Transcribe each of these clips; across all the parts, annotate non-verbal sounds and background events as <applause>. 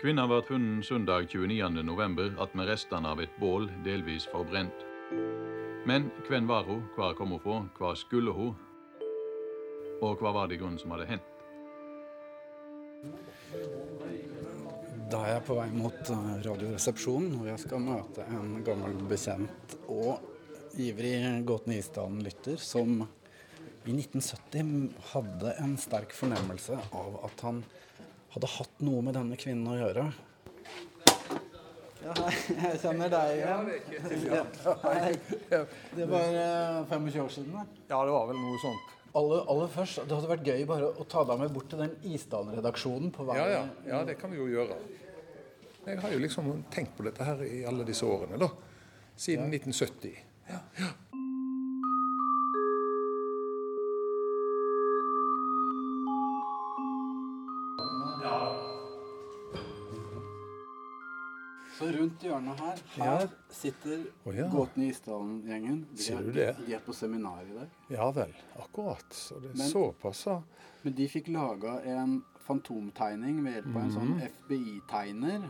Kvinna ble funnet søndag 29.11. med restene av et bål delvis forbrent. Men hvem var hun, hvor kom hun fra, hva skulle hun, og hva var det i grunnen som hadde hendt? Da er jeg på vei mot eh, Radioresepsjonen, hvor jeg skal møte en gammel bekjent og ivrig Gåten Isdalen-lytter som i 1970 hadde en sterk fornemmelse av at han hadde hatt noe med denne kvinnen å gjøre. Ja, hei, jeg kjenner deg igjen. Ja, hei. Det var eh, 25 år siden. da. Ja, det var vel noe sånt. Aller, aller først, Det hadde vært gøy bare å ta deg med bort til den Isdalen-redaksjonen på vei Ja, ja, ja, det kan vi jo gjøre. Jeg har jo liksom tenkt på dette her i alle disse årene, da. Siden 1970. Ja. ja. Så rundt hjørnet her, her sitter oh, ja. Gåten i Isdalen-gjengen. De, de er på seminar i dag. ja vel. Akkurat. Så det er Men- såpass. Men de fikk laga en fantomtegning ved hjelp av en sånn Mhm. FBI-tegner.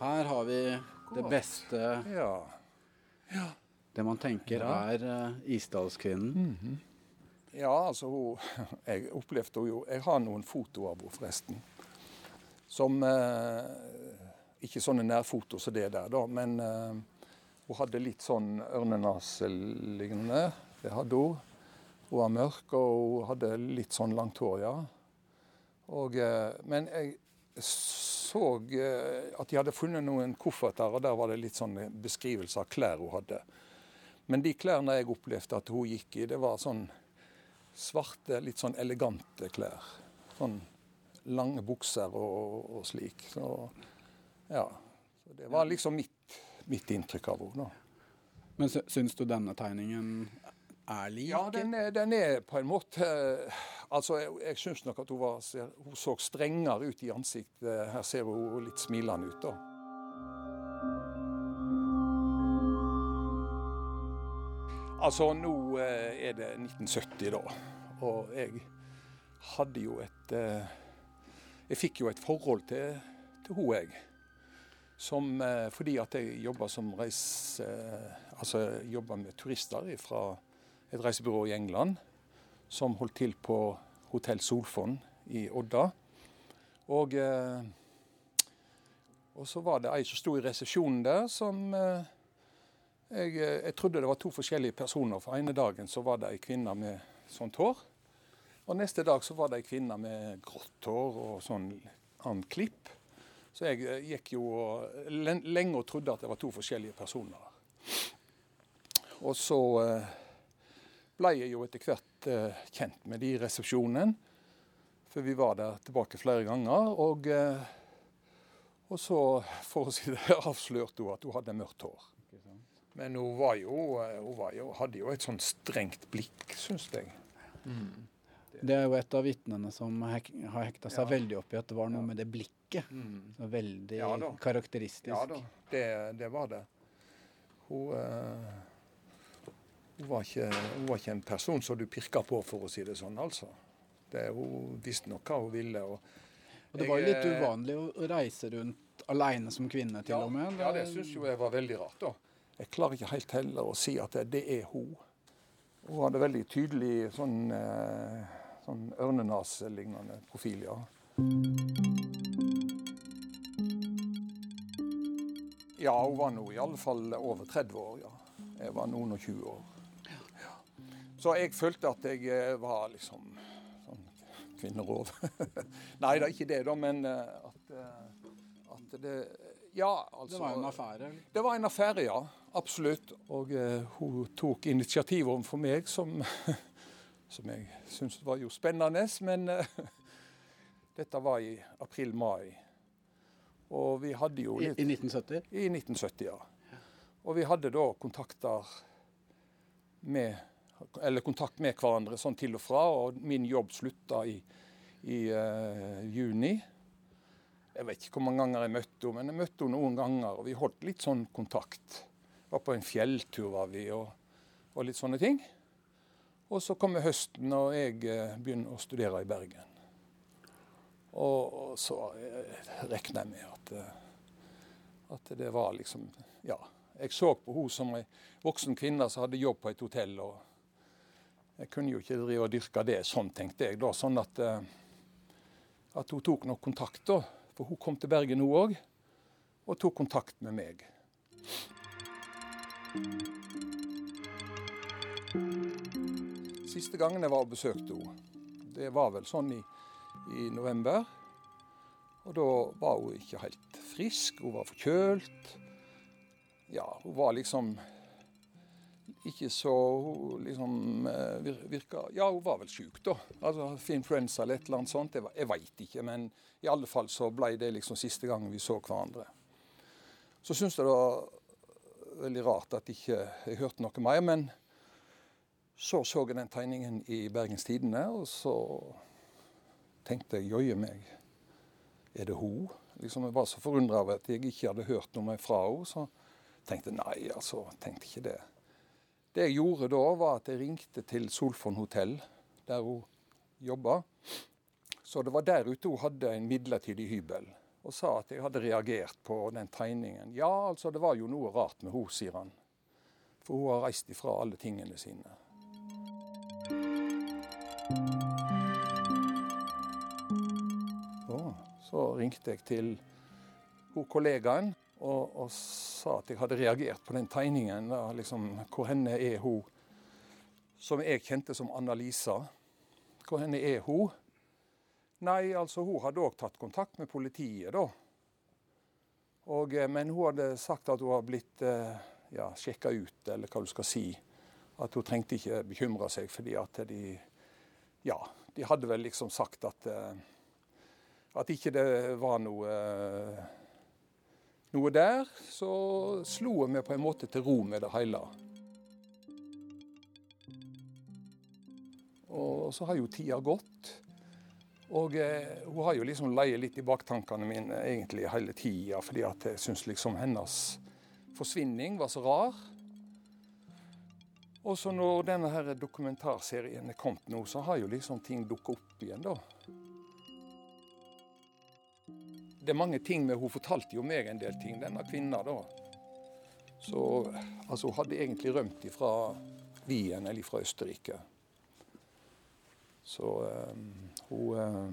Her har vi det beste Ja. Det man tenker Ja. er uh, Isdalskvinnen. Ja, altså hun Jeg opplevde henne jo Jeg har noen fotoer av henne, forresten. Som eh, Ikke sånne nærfoto som det der, da, men uh, hun hadde litt sånn ørnenaselignende. Det hadde hun. Hun var mørk, og hun hadde litt sånn langt hår, ja. Og, uh, men jeg så eh, at de hadde funnet noen kofferter, og der var det litt sånn beskrivelse av klær hun hadde. Men de klærne jeg opplevde at hun gikk i, det var sånn svarte, litt sånn elegante klær. Sånn lange bukser og, og slik. Så ja. Så det var liksom mitt, mitt inntrykk av henne. Men sy syns du denne tegningen er lik? Ja, den er, den er på en måte Altså, jeg, jeg syns nok at hun, var, hun så strengere ut i ansiktet. Her ser hun litt smilende ut, da. Altså, nå eh, er det 1970, da. Og jeg hadde jo et eh, Jeg fikk jo et forhold til, til henne, jeg. Som, eh, fordi at jeg jobber, som reise... Altså jobber med turister fra et reisebyrå i England som holdt til på Hotell Solfond i Odda. Og, eh, og så var det ei som sto i resepsjonen der som eh, jeg, eh, jeg trodde det var to forskjellige personer. For ene dagen så var det ei kvinne med sånt hår. Og neste dag så var det ei kvinne med grått hår og sånn annen klipp. Så jeg eh, gikk jo lenge og trodde at det var to forskjellige personer. Og så eh, ble jeg jo etter hvert eh, kjent med de i resepsjonen. For vi var der tilbake flere ganger. Og, og så, for å si det, <laughs> avslørte hun at hun hadde mørkt hår. Men hun, var jo, hun var jo, hadde jo et sånn strengt blikk, syns jeg. Det er jo et av vitnene som hek har hekta seg Ja. veldig opp i at det var noe med det blikket. Mm. er Veldig Ja da. karakteristisk. Ja da, det, det var det. Hun, uh, hun, var ikke, hun var ikke en person som du pirka på, for å si det sånn, altså. Det, hun visste nok hva hun ville. Og, Og det var jo litt eh, uvanlig å reise rundt aleine som kvinne, til ja, og med. ja, det syns jo jeg var veldig rart. da. Jeg klarer ikke helt heller å si at det, det er hun. Hun hadde veldig tydelig sånn, eh, sånn ørnenaselignende profil, ja. Ja, hun var nå i alle fall over 30 år, ja. Jeg var noen og 20 år. Ja. Så jeg følte at jeg eh, var liksom sånn kvinnerov. <laughs> Nei, det er ikke det, da, men eh, at, eh, at det Ja, altså Det var en affære. det var en affære, ja. Absolutt. Og uh, hun tok initiativ overfor meg som, som jeg syntes var jo spennende. Men eh, <laughs> dette var i april-mai. Og vi hadde jo I, litt I 1970? I 1970, ja. Og vi hadde da kontakter med Eller kontakt med hverandre sånn til og fra. Og min jobb slutta i, i uh, juni. Jeg vet ikke hvor mange ganger jeg møtte henne, men jeg møtte henne noen ganger. Og vi holdt litt sånn kontakt. Var på en fjelltur, var vi, og, og litt sånne ting. Og så kommer høsten, og jeg eh, begynner å studere i Bergen. Og, så eh, regner jeg med at, eh, at det var liksom Ja. Jeg så på henne som ei voksen kvinne som hadde jobb på et hotell. og Jeg kunne jo ikke drive og dyrke det sånn, tenkte jeg. da, Sånn at, at hun tok nok kontakt. da, For hun kom til Bergen, hun òg, og tok kontakt med meg. Siste gangen jeg var og besøkte henne, det var vel sånn i, i november. Og da var hun ikke helt frisk, hun var forkjølt. Ja, hun var liksom ikke så Hun liksom eh, virka Ja, hun var vel sjuk, da. Altså influensa eller et eller annet sånt. Jeg, jeg veit ikke, men i alle fall så ble det liksom siste gangen vi så hverandre. Så syns jeg det var veldig rart at ikke jeg hørte noe mer. Men så så jeg den tegningen i Bergens Tidende, og så tenkte jeg jøye meg, er det hun? Liksom, jeg var så forundra over at jeg ikke hadde hørt noe mer fra henne. Så tenkte nei, altså. Tenkte ikke det. Det jeg gjorde da, var at jeg ringte til Solfond hotell, der hun jobba. Så det var der ute hun hadde en midlertidig hybel, og sa at jeg hadde reagert på den tegningen. Ja, altså, det var jo noe rart med henne, sier han. For hun har reist ifra alle tingene sine. Og så ringte jeg til kollegaen og, og, sa at jeg hadde reagert på den tegningen. Da, liksom, hvor henne er hun som jeg kjente som Anna-Lisa? Hvor henne er hun? Nei, altså hun hadde òg tatt kontakt med politiet, da. Og, eh, men hun hadde sagt at hun har blitt eh, ja, sjekka ut, eller hva du skal si. At hun trengte ikke bekymre seg fordi at de Ja, de hadde vel liksom sagt at eh, at ikke det var noe noe der, så slo jeg meg på en måte til ro med det hele. Og så har jo tida gått. Og eh, hun har jo liksom leid litt i baktankene mine egentlig hele tida, fordi at jeg syns liksom hennes forsvinning var så rar. Og så når denne her dokumentarserien er kommet nå, så har jo liksom ting dukka opp igjen, da. Det er mange ting med Hun fortalte jo meg en del ting, denne kvinna, da. Så altså, hun hadde egentlig rømt fra Wien eller fra Østerrike. Så øh, hun øh,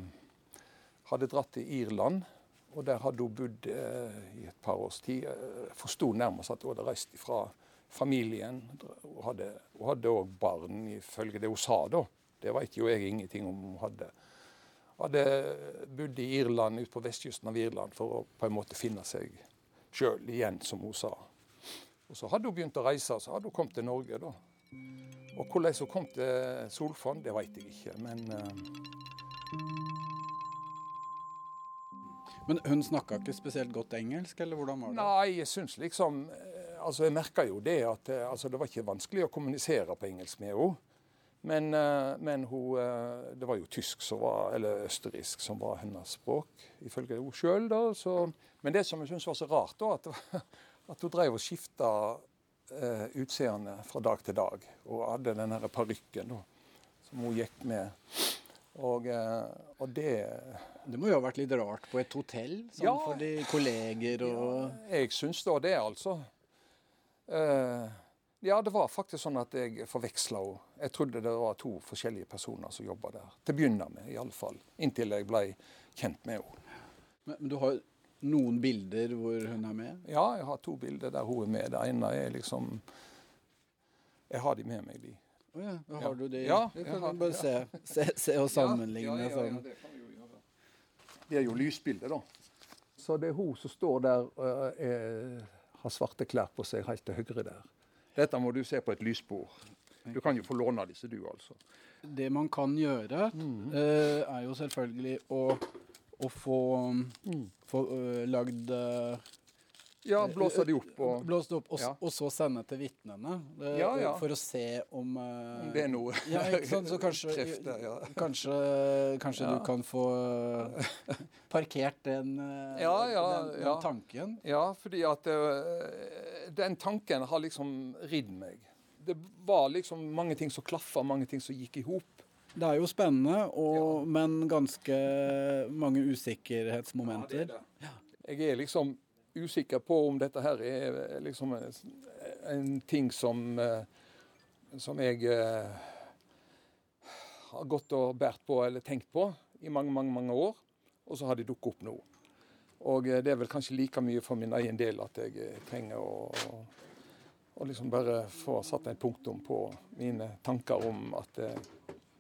hadde dratt til Irland, og der hadde hun bodd øh, i et par års tid. Jeg forsto nærmest at hun hadde reist fra familien. Hun hadde òg barn, ifølge det hun sa, da. Det vet jo jeg ingenting om hun hadde. Hadde bodd i Irland, ute på vestkysten av Irland for å på en måte finne seg sjøl igjen, som hun sa. Og Så hadde hun begynt å reise, så hadde hun kommet til Norge. da. Og hvordan hun kom til Solfond, det vet jeg ikke, men uh... Men hun snakka ikke spesielt godt engelsk, eller hvordan var det? Nei, jeg syns liksom Altså, jeg merka jo det at altså, det var ikke vanskelig å kommunisere på engelsk med henne. Men, men hun, det var jo tysk som var, eller østerriksk som var hennes språk, ifølge henne sjøl. Men det som jeg syns var så rart, da, at, <laughs> at hun drev og skifta uh, utseende fra dag til dag. Og hadde den parykken som hun gikk med. Og, og, det Det må jo ha vært litt rart på et hotell, sånn ja, for de kolleger og ja, Jeg syns da det, altså. Uh, ja, det var faktisk sånn at jeg forveksla henne. Jeg trodde det var to forskjellige personer som jobba der. Til å begynne med, iallfall. Inntil jeg ble kjent med henne. Men, men du har noen bilder hvor hun er med? Ja, jeg har to bilder der hun er med. Det ene er liksom Jeg har de med meg, de. Å oh, ja, da har ja. du de? Ja, jeg kan har, bare se, se, se, og sammenligne. Ja, ja, ja, sånn. det kan vi jo gjøre. Det er jo lysbilder, da. Så det er hun som står der og er, har svarte klær på seg helt til høyre der. Dette må du se på et lysbord. Du kan jo få låne disse, du, altså. Det man kan gjøre, mm. uh, er jo selvfølgelig å, å få, mm. få uh, lagd uh, ja, blåse de opp. Og, blåse opp, og, ja. og, så sende til vitnene. Ja, ja. For å se om Om det er noe <laughs> ja, ikke sant? Så kanskje, Krefte, kanskje, kanskje du kan få <laughs> parkert den, den, den tanken? Ja, fordi at den tanken har liksom ridd meg. Det var liksom mange ting som klaffa, mange ting som gikk i hop. Det er jo spennende, og, ja. men ganske mange usikkerhetsmomenter. Ja, det er det. Jeg er liksom usikker på om dette her er liksom en ting som, eh, som jeg eh, har gått og båret på eller tenkt på i mange, mange, mange år. Og så har det dukket opp nå. Og eh, det er vel kanskje like mye for min egen del at jeg trenger å, å liksom bare få satt en punktum på mine tanker om at det,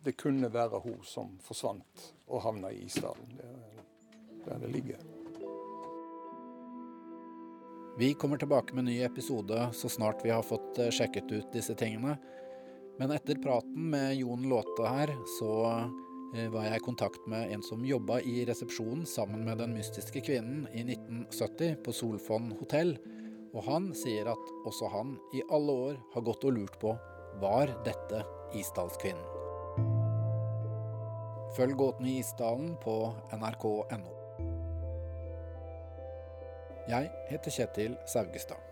det kunne være hun som forsvant og havna i isdalen. Der det ligger. Vi kommer tilbake med en ny episode så snart vi har fått eh, sjekket ut disse tingene. Men etter praten med Jon Låte her, så eh, var jeg i kontakt med en som jobba i resepsjonen sammen med Den mystiske kvinnen i 1970 på Solfond hotell. Og han sier at også han i alle år har gått og lurt på var dette Isdalskvinnen. Følg Gåten i Isdalen på nrk.no. Jeg heter Kjetil Saugestad.